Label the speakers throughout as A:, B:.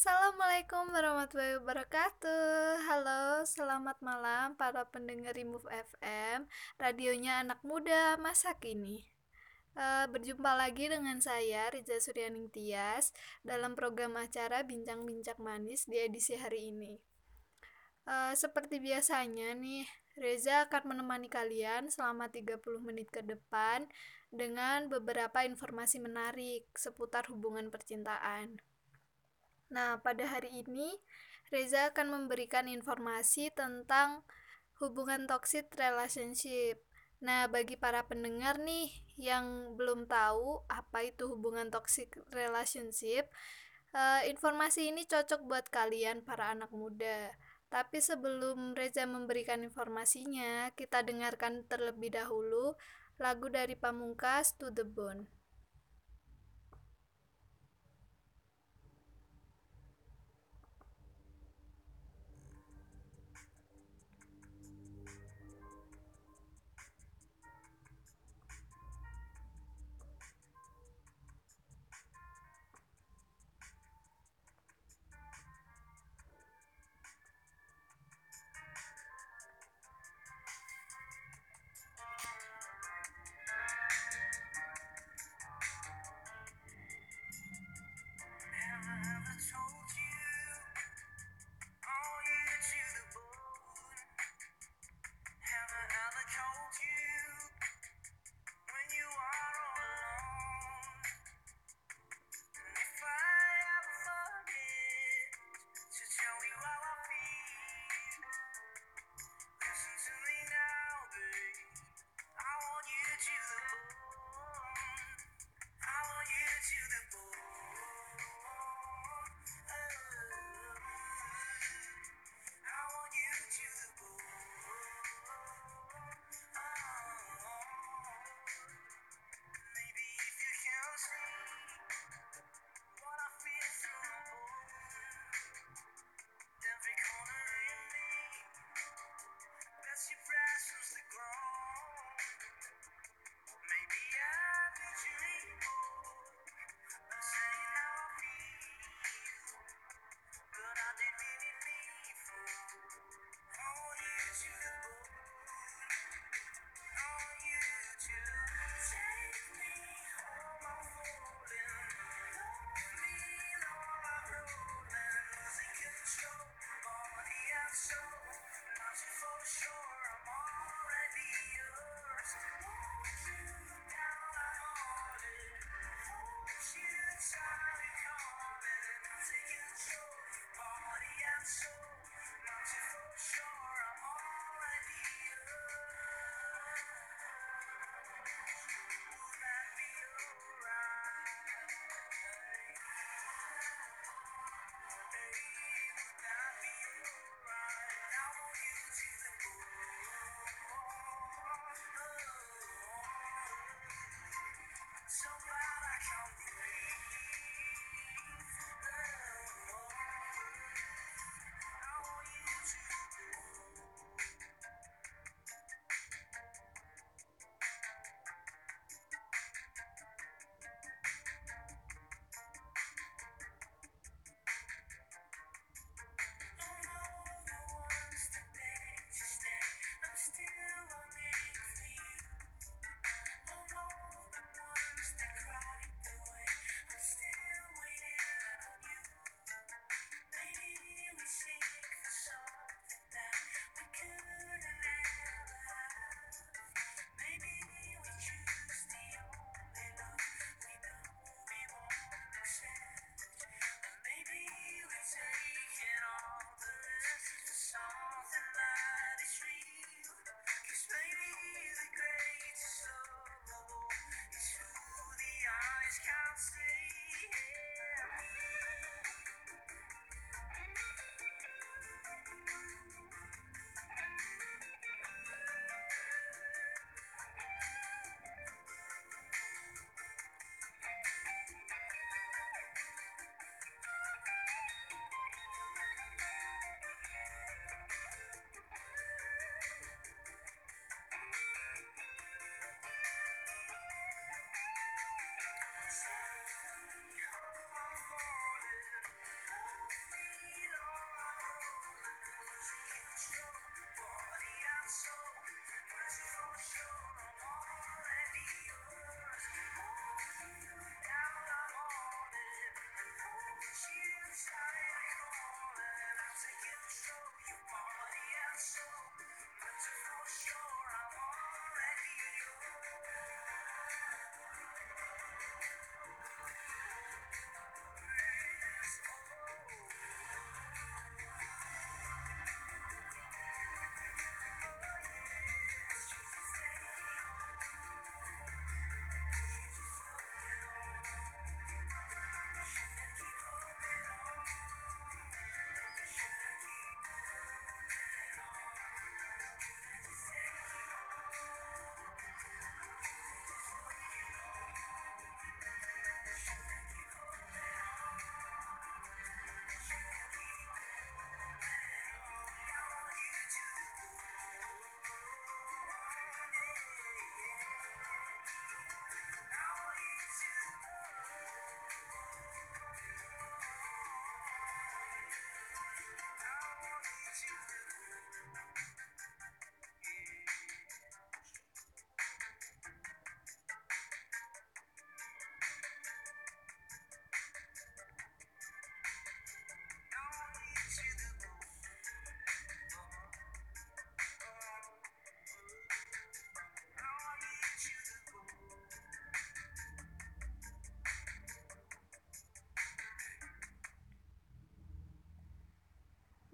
A: Assalamualaikum warahmatullahi wabarakatuh. Halo, selamat malam para pendengar Remove FM Radionya anak muda masa kini. Uh, Berjumpa lagi dengan saya Riza Suryaning Tias Dalam program acara Bincang-Bincang Manis di edisi hari ini. Uh, Seperti biasanya nih Reza akan menemani kalian selama 30 menit ke depan dengan beberapa informasi menarik seputar hubungan percintaan. Nah, pada hari ini Reza akan memberikan informasi tentang hubungan toxic relationship. Nah, bagi para pendengar nih yang belum tahu apa itu hubungan toxic relationship, uh, informasi ini cocok buat kalian para anak muda. Tapi sebelum Reza memberikan informasinya, kita dengarkan terlebih dahulu lagu dari Pamungkas To The Bone.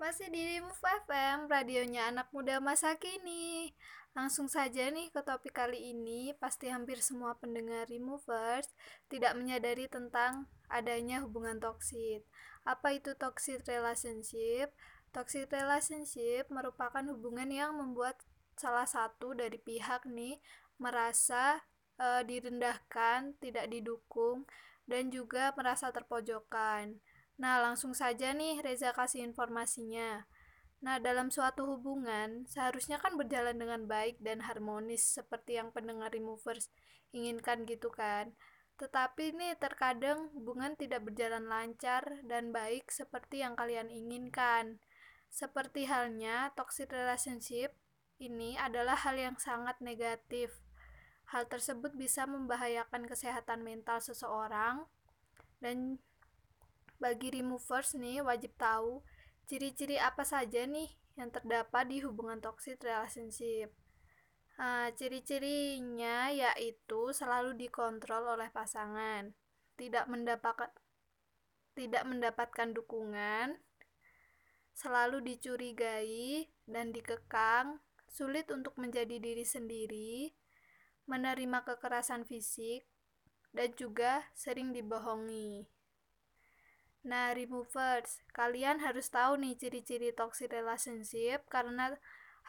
A: Masih di Move FM, radionya anak muda masa kini. Langsung saja nih ke topik kali ini, pasti hampir semua pendengar Removers tidak menyadari tentang adanya hubungan toksit. Apa itu toxic relationship? Toxic relationship merupakan hubungan yang membuat salah satu dari pihak nih merasa e, direndahkan, tidak didukung, dan juga merasa terpojokan. Nah, langsung saja nih Reza kasih informasinya. Nah, dalam suatu hubungan, seharusnya kan berjalan dengan baik dan harmonis seperti yang pendengar removers inginkan gitu kan. Tetapi nih terkadang hubungan tidak berjalan lancar dan baik seperti yang kalian inginkan. Seperti halnya toxic relationship, ini adalah hal yang sangat negatif. Hal tersebut bisa membahayakan kesehatan mental seseorang dan bagi removers nih wajib tahu ciri-ciri apa saja nih yang terdapat di hubungan toxic relationship. Nah, ciri-cirinya yaitu selalu dikontrol oleh pasangan, tidak mendapatkan tidak mendapatkan dukungan, selalu dicurigai dan dikekang, sulit untuk menjadi diri sendiri, menerima kekerasan fisik, dan juga sering dibohongi. Nah, removers, kalian harus tahu nih ciri-ciri toxic relationship karena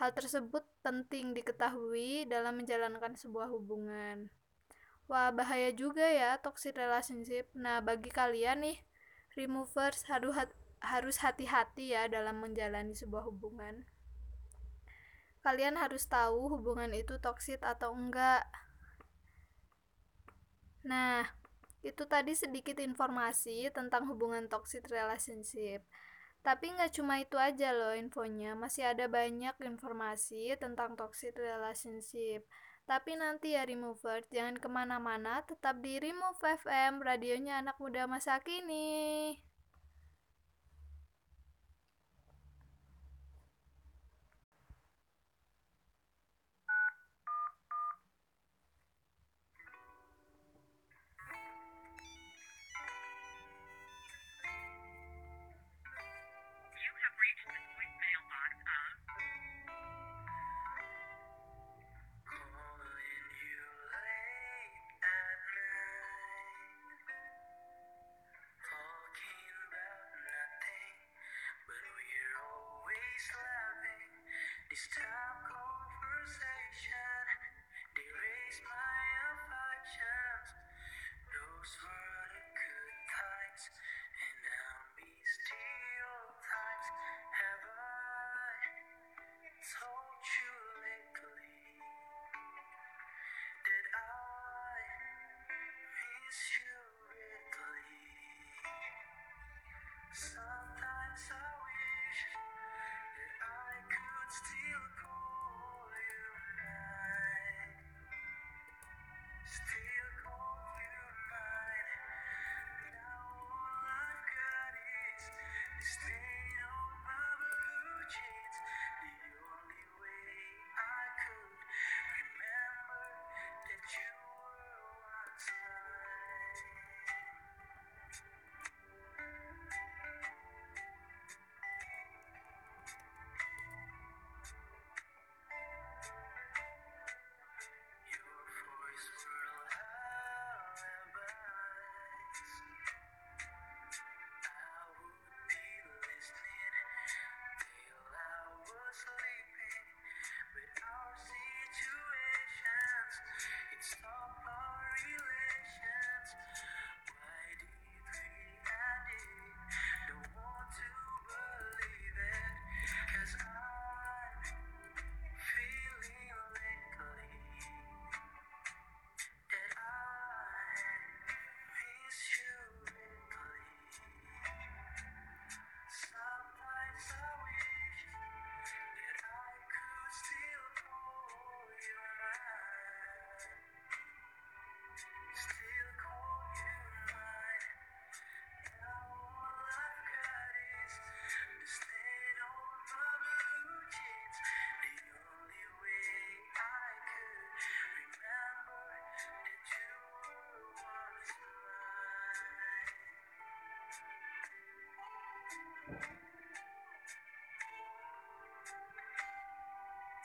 A: hal tersebut penting diketahui dalam menjalankan sebuah hubungan. Wah, bahaya juga ya toxic relationship. Nah, bagi kalian nih, removers harus harus hati-hati ya dalam menjalani sebuah hubungan. Kalian harus tahu hubungan itu toxic atau enggak. Nah, itu tadi sedikit informasi tentang hubungan toxic relationship. Tapi nggak cuma itu aja loh infonya, masih ada banyak informasi tentang toxic relationship. Tapi nanti ya remover, jangan ke mana-mana, tetap di Remove FM, radionya anak muda masa kini. Still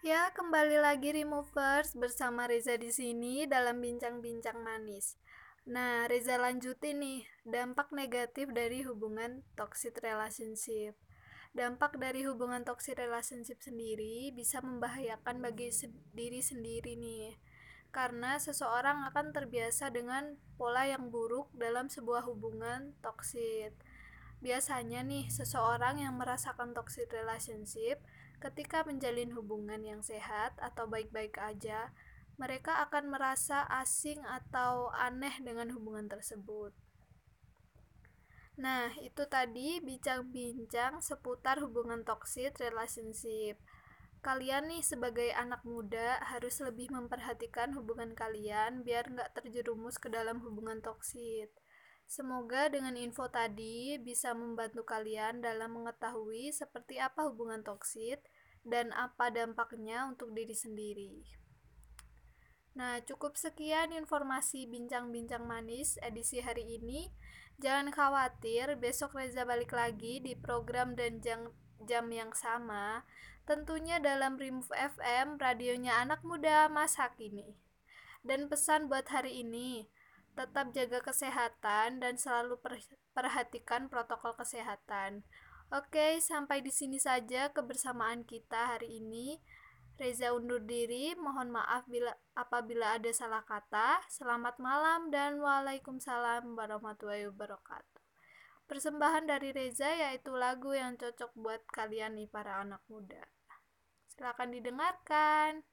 A: Ya, kembali lagi Removers bersama Reza di sini dalam bincang-bincang manis. Nah, Reza lanjutin nih, dampak negatif dari hubungan toxic relationship. Dampak dari hubungan toxic relationship sendiri bisa membahayakan bagi diri sendiri nih. Karena seseorang akan terbiasa dengan pola yang buruk dalam sebuah hubungan toxic. Biasanya nih, seseorang yang merasakan toxic relationship Ketika menjalin hubungan yang sehat atau baik-baik aja, mereka akan merasa asing atau aneh dengan hubungan tersebut. Nah, itu tadi bincang-bincang seputar hubungan toxic relationship. Kalian nih sebagai anak muda harus lebih memperhatikan hubungan kalian biar nggak terjerumus ke dalam hubungan toksik. Semoga dengan info tadi bisa membantu kalian dalam mengetahui seperti apa hubungan toksik dan apa dampaknya untuk diri sendiri. Nah, cukup sekian informasi bincang-bincang manis edisi hari ini. Jangan khawatir, besok Reza balik lagi di program dan jam, jam yang sama. Tentunya dalam Remove FM, radionya anak muda masa kini. Dan pesan buat hari ini, tetap jaga kesehatan dan selalu perhatikan protokol kesehatan. Oke, sampai di sini saja kebersamaan kita hari ini. Reza undur diri, mohon maaf bila apabila ada salah kata. Selamat malam dan waalaikumsalam warahmatullahi wabarakatuh. Persembahan dari Reza yaitu lagu yang cocok buat kalian nih para anak muda. Silakan didengarkan.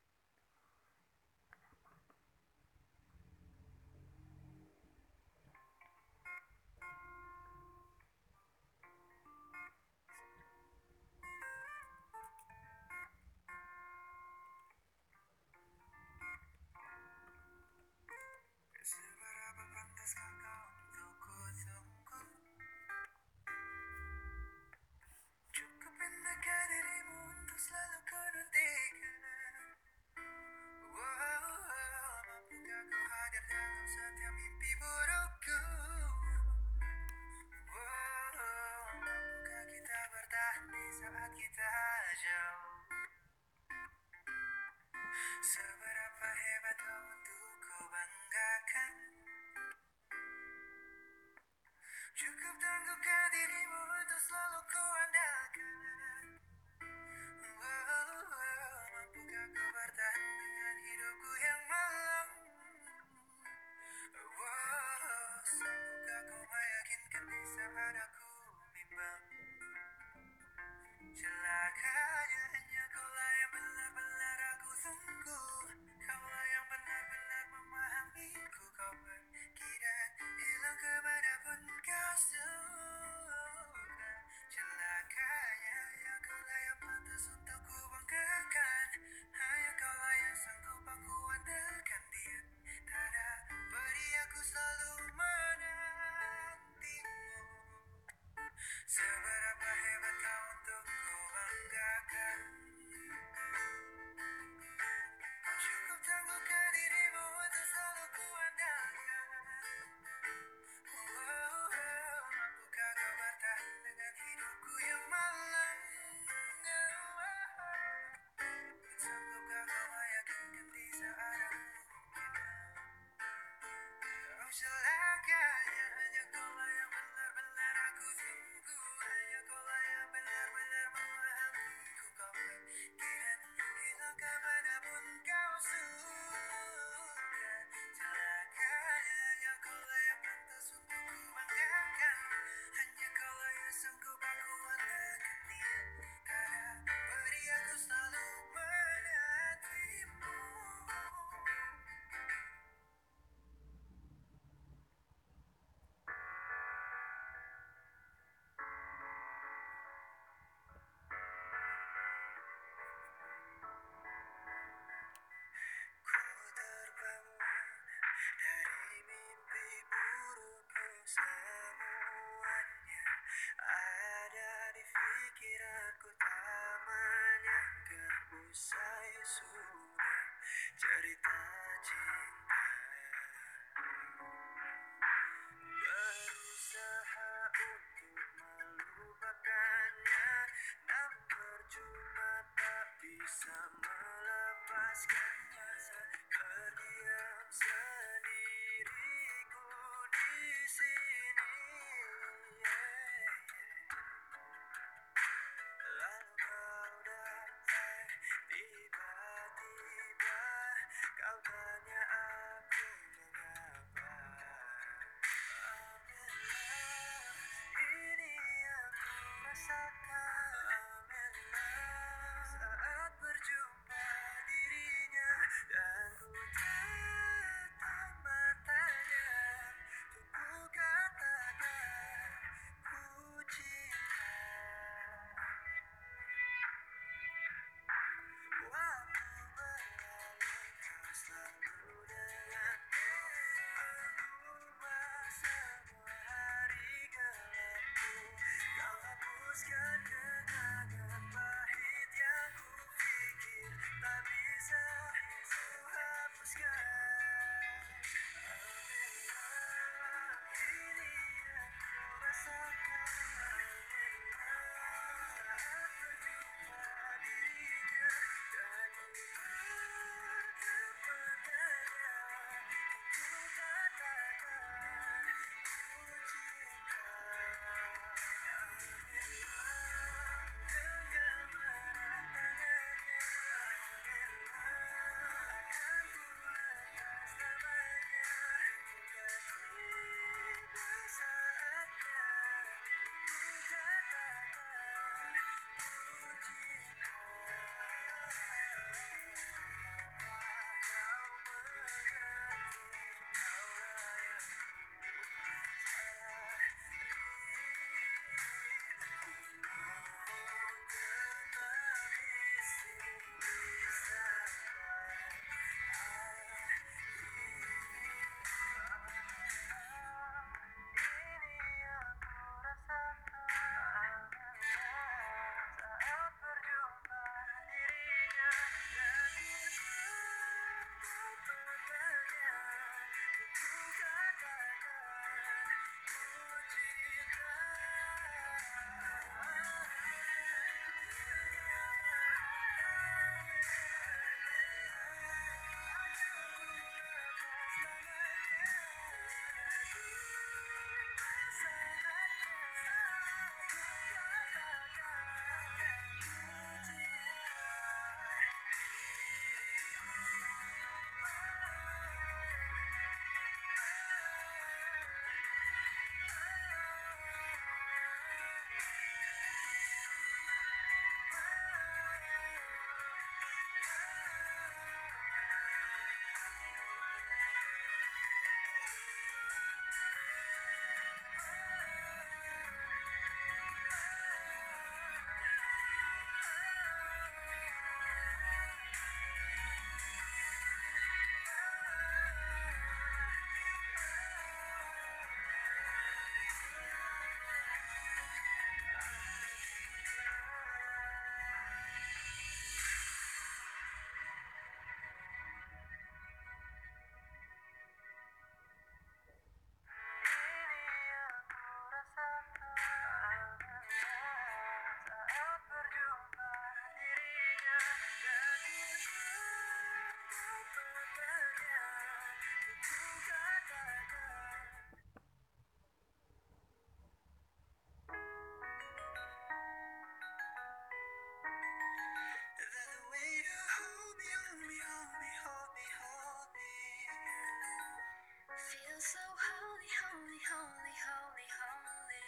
B: Holy, holy, holy, holy.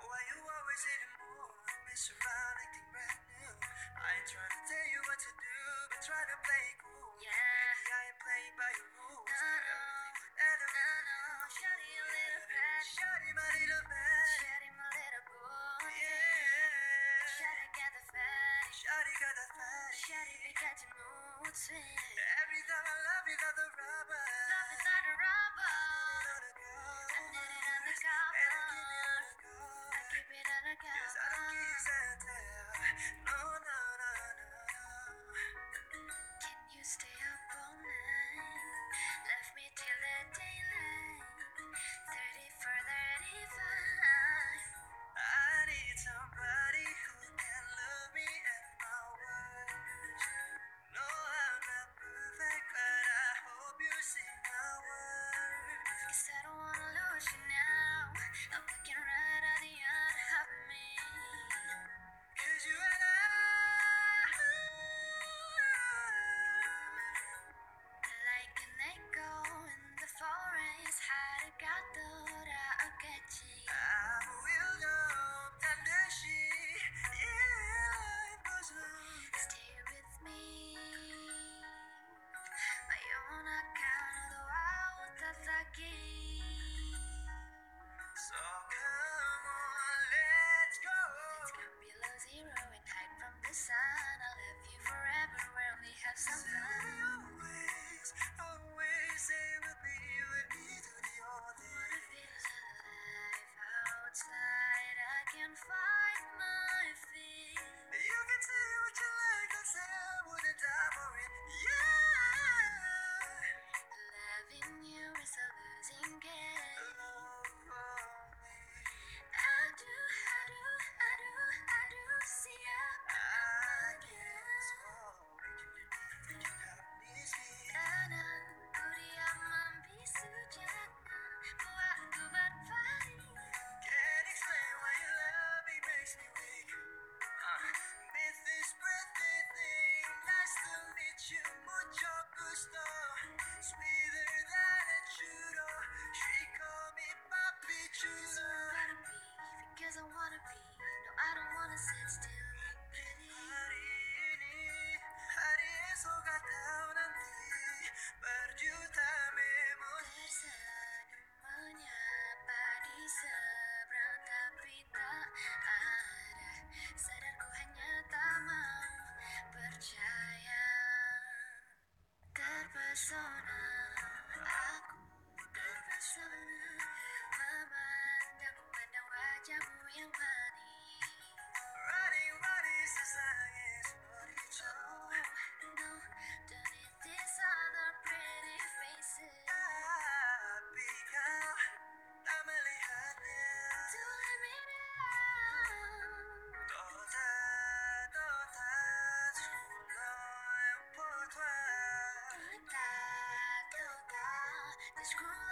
B: Why you always in the mood? Brand new. I ain't trying to tell you what to do, but try to play cool. Screw